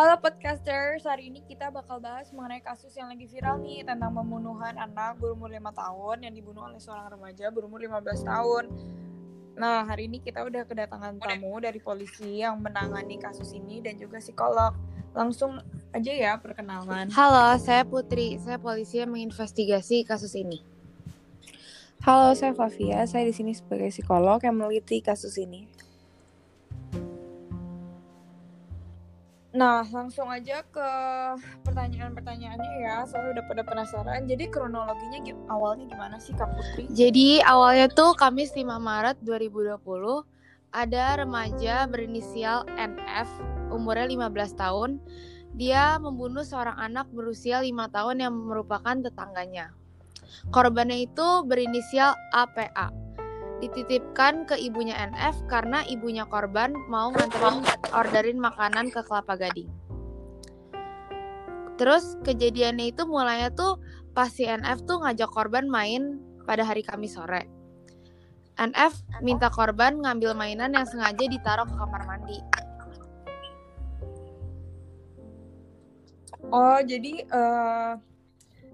Halo podcasters, hari ini kita bakal bahas mengenai kasus yang lagi viral nih tentang pembunuhan anak berumur 5 tahun yang dibunuh oleh seorang remaja berumur 15 tahun. Nah, hari ini kita udah kedatangan tamu dari polisi yang menangani kasus ini dan juga psikolog. Langsung aja ya perkenalan. Halo, saya Putri. Saya polisi yang menginvestigasi kasus ini. Halo, saya Flavia. Saya di sini sebagai psikolog yang meneliti kasus ini. Nah, langsung aja ke pertanyaan-pertanyaannya ya. Soalnya udah pada penasaran. Jadi kronologinya gi- awalnya gimana sih Kak Putri? Jadi awalnya tuh Kamis 5 Maret 2020 ada remaja berinisial NF umurnya 15 tahun. Dia membunuh seorang anak berusia 5 tahun yang merupakan tetangganya. Korbannya itu berinisial APA. Dititipkan ke ibunya NF karena ibunya korban mau nganterin orderin makanan ke Kelapa Gading. Terus kejadiannya itu mulainya tuh pas si NF tuh ngajak korban main pada hari Kamis sore. NF minta korban ngambil mainan yang sengaja ditaruh ke kamar mandi. Oh, jadi eh,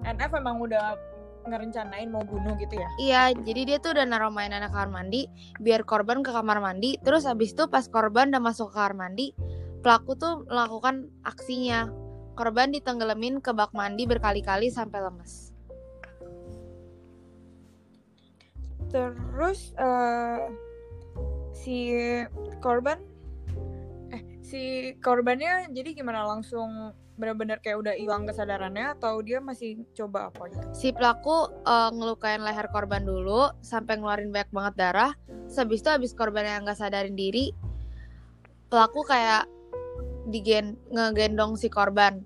NF emang udah ngerencanain mau bunuh gitu ya? Iya, jadi dia tuh udah naruh mainan ke kamar mandi biar korban ke kamar mandi. Terus habis itu pas korban udah masuk ke kamar mandi, pelaku tuh melakukan aksinya. Korban ditenggelamin ke bak mandi berkali-kali sampai lemes. Terus eh, si korban eh si korbannya jadi gimana langsung benar-benar kayak udah hilang kesadarannya atau dia masih coba apa gitu? Si pelaku eh, ngelukain leher korban dulu sampai ngeluarin banyak banget darah. Habis itu habis korban yang nggak sadarin diri, pelaku kayak digen ngegendong si korban.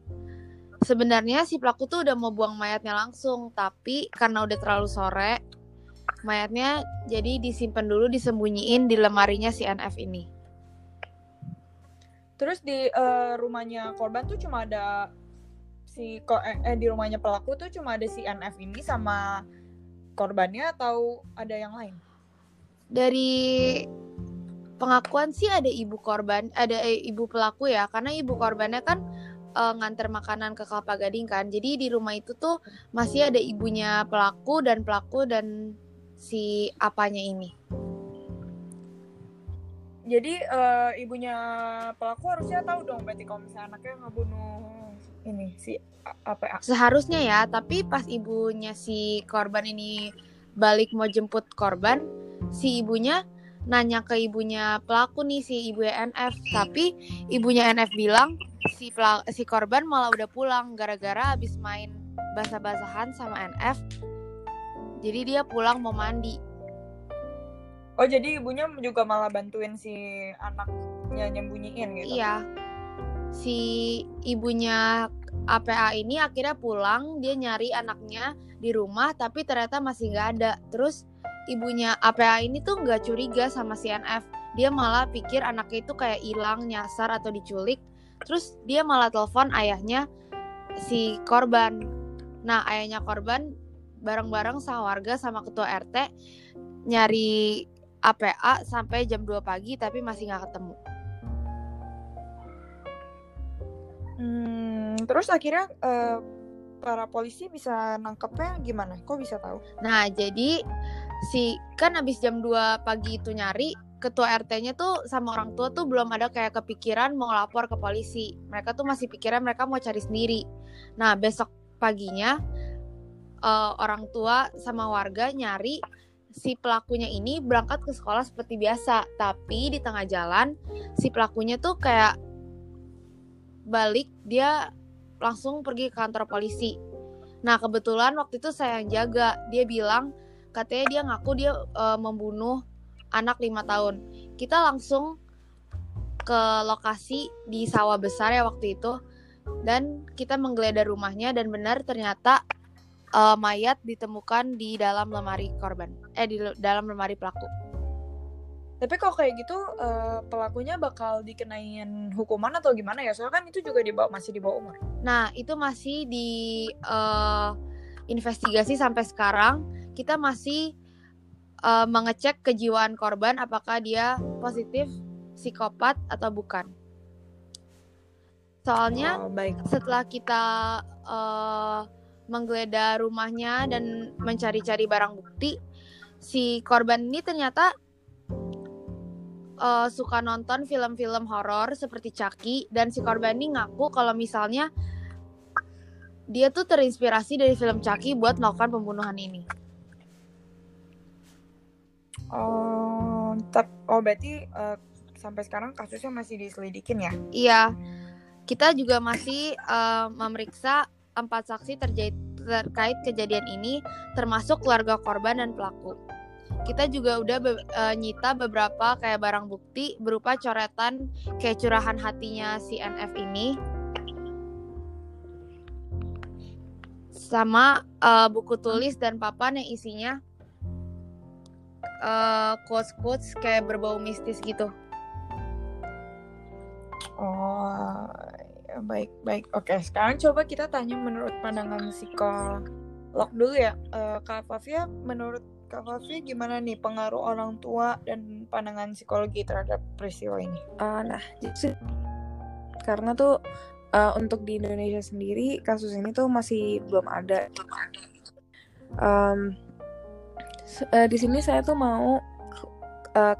Sebenarnya si pelaku tuh udah mau buang mayatnya langsung, tapi karena udah terlalu sore, mayatnya jadi disimpan dulu disembunyiin di lemarinya si NF ini. Terus di eh, rumahnya korban tuh cuma ada si eh, eh, di rumahnya pelaku tuh cuma ada si NF ini sama korbannya atau ada yang lain? Dari pengakuan sih ada ibu korban, ada eh, ibu pelaku ya, karena ibu korbannya kan eh, nganter makanan ke Kelapa Gading kan. Jadi di rumah itu tuh masih ada ibunya pelaku dan pelaku dan si apanya ini. Jadi eh, ibunya pelaku harusnya tahu dong berarti kalau misalnya anaknya ngebunuh ini si APA. Seharusnya ya, tapi pas ibunya si korban ini balik mau jemput korban, si ibunya nanya ke ibunya pelaku nih si ibu NF, tapi ibunya NF bilang si pela- si korban malah udah pulang gara-gara habis main basah-basahan sama NF. Jadi dia pulang mau mandi. Oh jadi ibunya juga malah bantuin si anaknya nyembunyiin gitu. Iya. Si ibunya APA ini akhirnya pulang, dia nyari anaknya di rumah tapi ternyata masih nggak ada. Terus ibunya APA ini tuh nggak curiga sama si NF. Dia malah pikir anaknya itu kayak hilang, nyasar atau diculik. Terus dia malah telepon ayahnya si korban. Nah, ayahnya korban bareng-bareng sama warga sama ketua RT nyari APA sampai jam 2 pagi tapi masih nggak ketemu. Hmm, terus akhirnya eh, para polisi bisa nangkepnya gimana? Kok bisa tahu? Nah, jadi si kan habis jam 2 pagi itu nyari, ketua RT-nya tuh sama orang tua tuh belum ada kayak kepikiran mau lapor ke polisi. Mereka tuh masih pikiran mereka mau cari sendiri. Nah, besok paginya eh, orang tua sama warga nyari si pelakunya ini berangkat ke sekolah seperti biasa, tapi di tengah jalan si pelakunya tuh kayak balik dia langsung pergi ke kantor polisi. Nah, kebetulan waktu itu saya yang jaga. Dia bilang katanya dia ngaku dia eh, membunuh anak lima tahun. Kita langsung ke lokasi di sawah besar ya waktu itu dan kita menggeledah rumahnya dan benar ternyata eh, mayat ditemukan di dalam lemari korban. Eh di dalam lemari pelaku. Tapi kok kayak gitu eh, pelakunya bakal dikenain hukuman atau gimana ya? Soalnya kan itu juga dibawa masih di bawah umur. Nah, itu masih di eh, investigasi sampai sekarang. Kita masih eh, mengecek kejiwaan korban apakah dia positif psikopat atau bukan. Soalnya Oh, baik. setelah kita eh, menggeledah rumahnya dan mencari-cari barang bukti, si korban ini ternyata eh, suka nonton film-film horor seperti Chucky dan si korban ini ngaku kalau misalnya dia tuh terinspirasi dari film Chucky buat melakukan pembunuhan ini. Oh, oh berarti eh, sampai sekarang kasusnya masih diselidikin ya? Iya, kita juga masih eh, memeriksa empat saksi terjait- terkait kejadian ini, termasuk keluarga korban dan pelaku. Kita juga udah be- eh, nyita beberapa kayak barang bukti berupa coretan kayak curahan hatinya si NF ini, sama eh, buku tulis dan papan yang isinya eh, quotes-quotes kayak berbau mistis gitu. Oh, baik baik. Oke, sekarang coba kita tanya menurut pandangan psikolog dulu ya. Eh, Kak Fafia, menurut Kak Fafia gimana nih pengaruh orang tua dan pandangan psikologi terhadap peristiwa ini? Uh, nah, karena tuh uh, untuk di Indonesia sendiri kasus ini tuh masih belum ada. Um, uh, di sini saya tuh mau uh,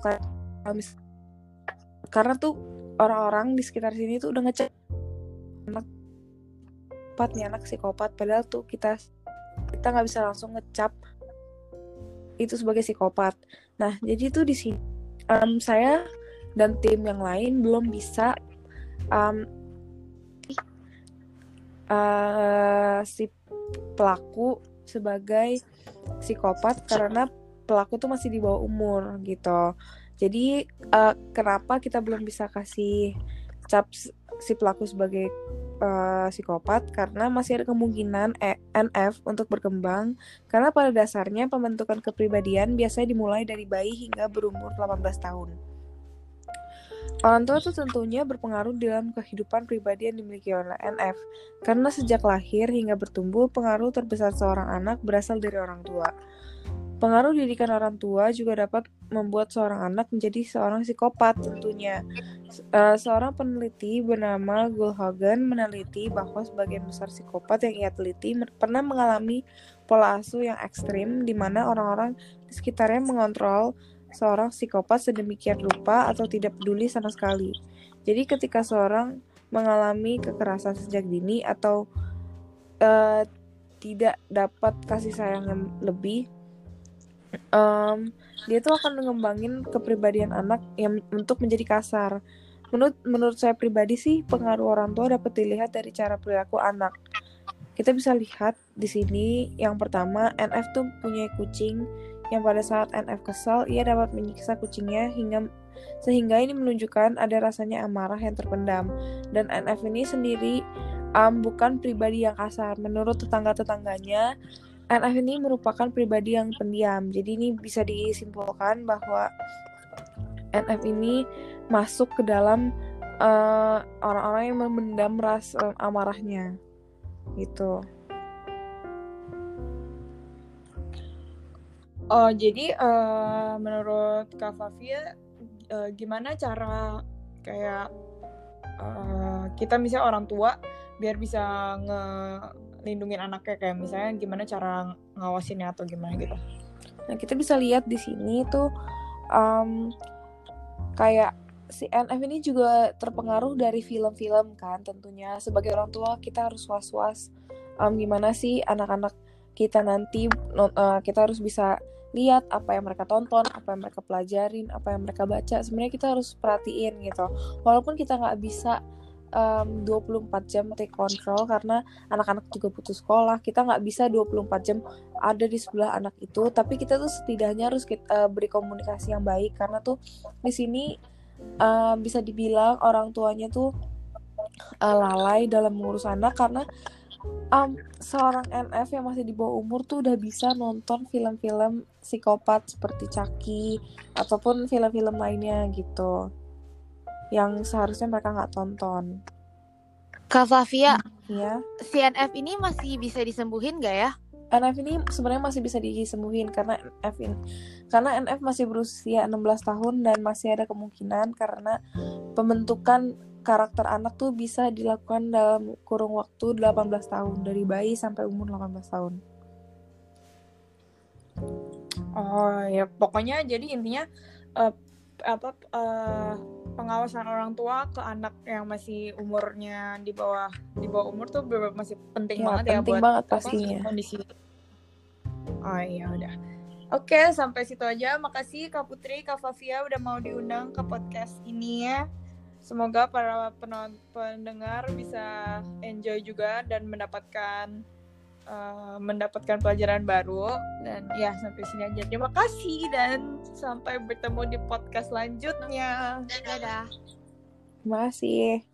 karena tuh orang-orang di sekitar sini tuh udah ngecek anak psikopat nih anak psikopat padahal tuh kita kita nggak bisa langsung ngecap itu sebagai psikopat. Nah jadi tuh di sini um, saya dan tim yang lain belum bisa um, uh, si pelaku sebagai psikopat karena pelaku tuh masih di bawah umur gitu. Jadi uh, kenapa kita belum bisa kasih cap si pelaku sebagai uh, psikopat karena masih ada kemungkinan E- NF untuk berkembang karena pada dasarnya pembentukan kepribadian biasanya dimulai dari bayi hingga berumur 18 tahun. Orang tua itu tentunya berpengaruh dalam kehidupan pribadi yang dimiliki oleh NF, karena sejak lahir hingga bertumbuh, pengaruh terbesar seorang anak berasal dari orang tua. Pengaruh didikan orang tua juga dapat membuat seorang anak menjadi seorang psikopat tentunya. Eh, seorang peneliti bernama Gulhagen meneliti bahwa sebagian besar psikopat yang ia teliti pernah mengalami pola asuh yang ekstrim di mana orang-orang di sekitarnya mengontrol seorang psikopat sedemikian rupa atau tidak peduli sama sekali. Jadi ketika seorang mengalami kekerasan sejak dini atau eh, tidak dapat kasih sayang yang lebih, em, dia tuh akan mengembangin kepribadian anak yang untuk menjadi kasar. Menurut menurut saya pribadi sih pengaruh orang tua dapat dilihat dari cara perilaku anak. Kita bisa lihat di sini yang pertama NF tuh punya kucing yang pada saat NF kesal ia dapat menyiksa kucingnya hingga sehingga ini menunjukkan ada rasanya amarah yang terpendam dan NF ini sendiri um, bukan pribadi yang kasar menurut tetangga-tetangganya NF ini merupakan pribadi yang pendiam. Jadi ini bisa disimpulkan bahwa NF ini masuk ke dalam uh, orang-orang yang memendam rasa amarahnya. Gitu. Oh, jadi eh, menurut Kak Fafia eh, gimana cara kayak eh, kita misalnya orang tua biar bisa ngelindungin anaknya kayak misalnya gimana cara ngawasinnya atau gimana gitu. Nah, kita bisa lihat di sini tuh um, kayak si NF ini juga terpengaruh dari film-film kan tentunya. Sebagai orang tua kita harus was-was um, gimana sih anak-anak kita nanti uh, kita harus bisa lihat apa yang mereka tonton, apa yang mereka pelajarin, apa yang mereka baca. Sebenarnya kita harus perhatiin gitu. Walaupun kita nggak bisa um, 24 jam take control karena anak-anak juga butuh sekolah. Kita nggak bisa 24 jam ada di sebelah anak itu. Tapi kita tuh setidaknya harus kita, beri komunikasi yang baik. Karena tuh di sini uh, bisa dibilang orang tuanya tuh uh, lalai dalam mengurus anak. Karena um, seorang NF yang masih di bawah umur tuh udah bisa nonton film-film psikopat seperti Chucky ataupun film-film lainnya gitu yang seharusnya mereka nggak tonton Kak Flavia, ya si NF ini masih bisa disembuhin gak ya? NF ini sebenarnya masih bisa disembuhin karena NF ini karena NF masih berusia 16 tahun dan masih ada kemungkinan karena pembentukan karakter anak tuh bisa dilakukan dalam kurung waktu 18 tahun dari bayi sampai umur 18 tahun. Oh ya pokoknya jadi intinya eh, apa eh, pengawasan orang tua ke anak yang masih umurnya di bawah di bawah umur tuh masih penting Ya, banget ya penting buat banget apa, pastinya. kondisi. Oh iya udah. Oke sampai situ aja. Makasih Kak Putri, Kak Favia udah mau diundang ke podcast ini ya. Semoga para penonton pendengar bisa enjoy juga dan mendapatkan eh, mendapatkan pelajaran baru dan ya sampai sini aja. Terima kasih dan sampai bertemu di podcast selanjutnya. Dadah. Terima kasih.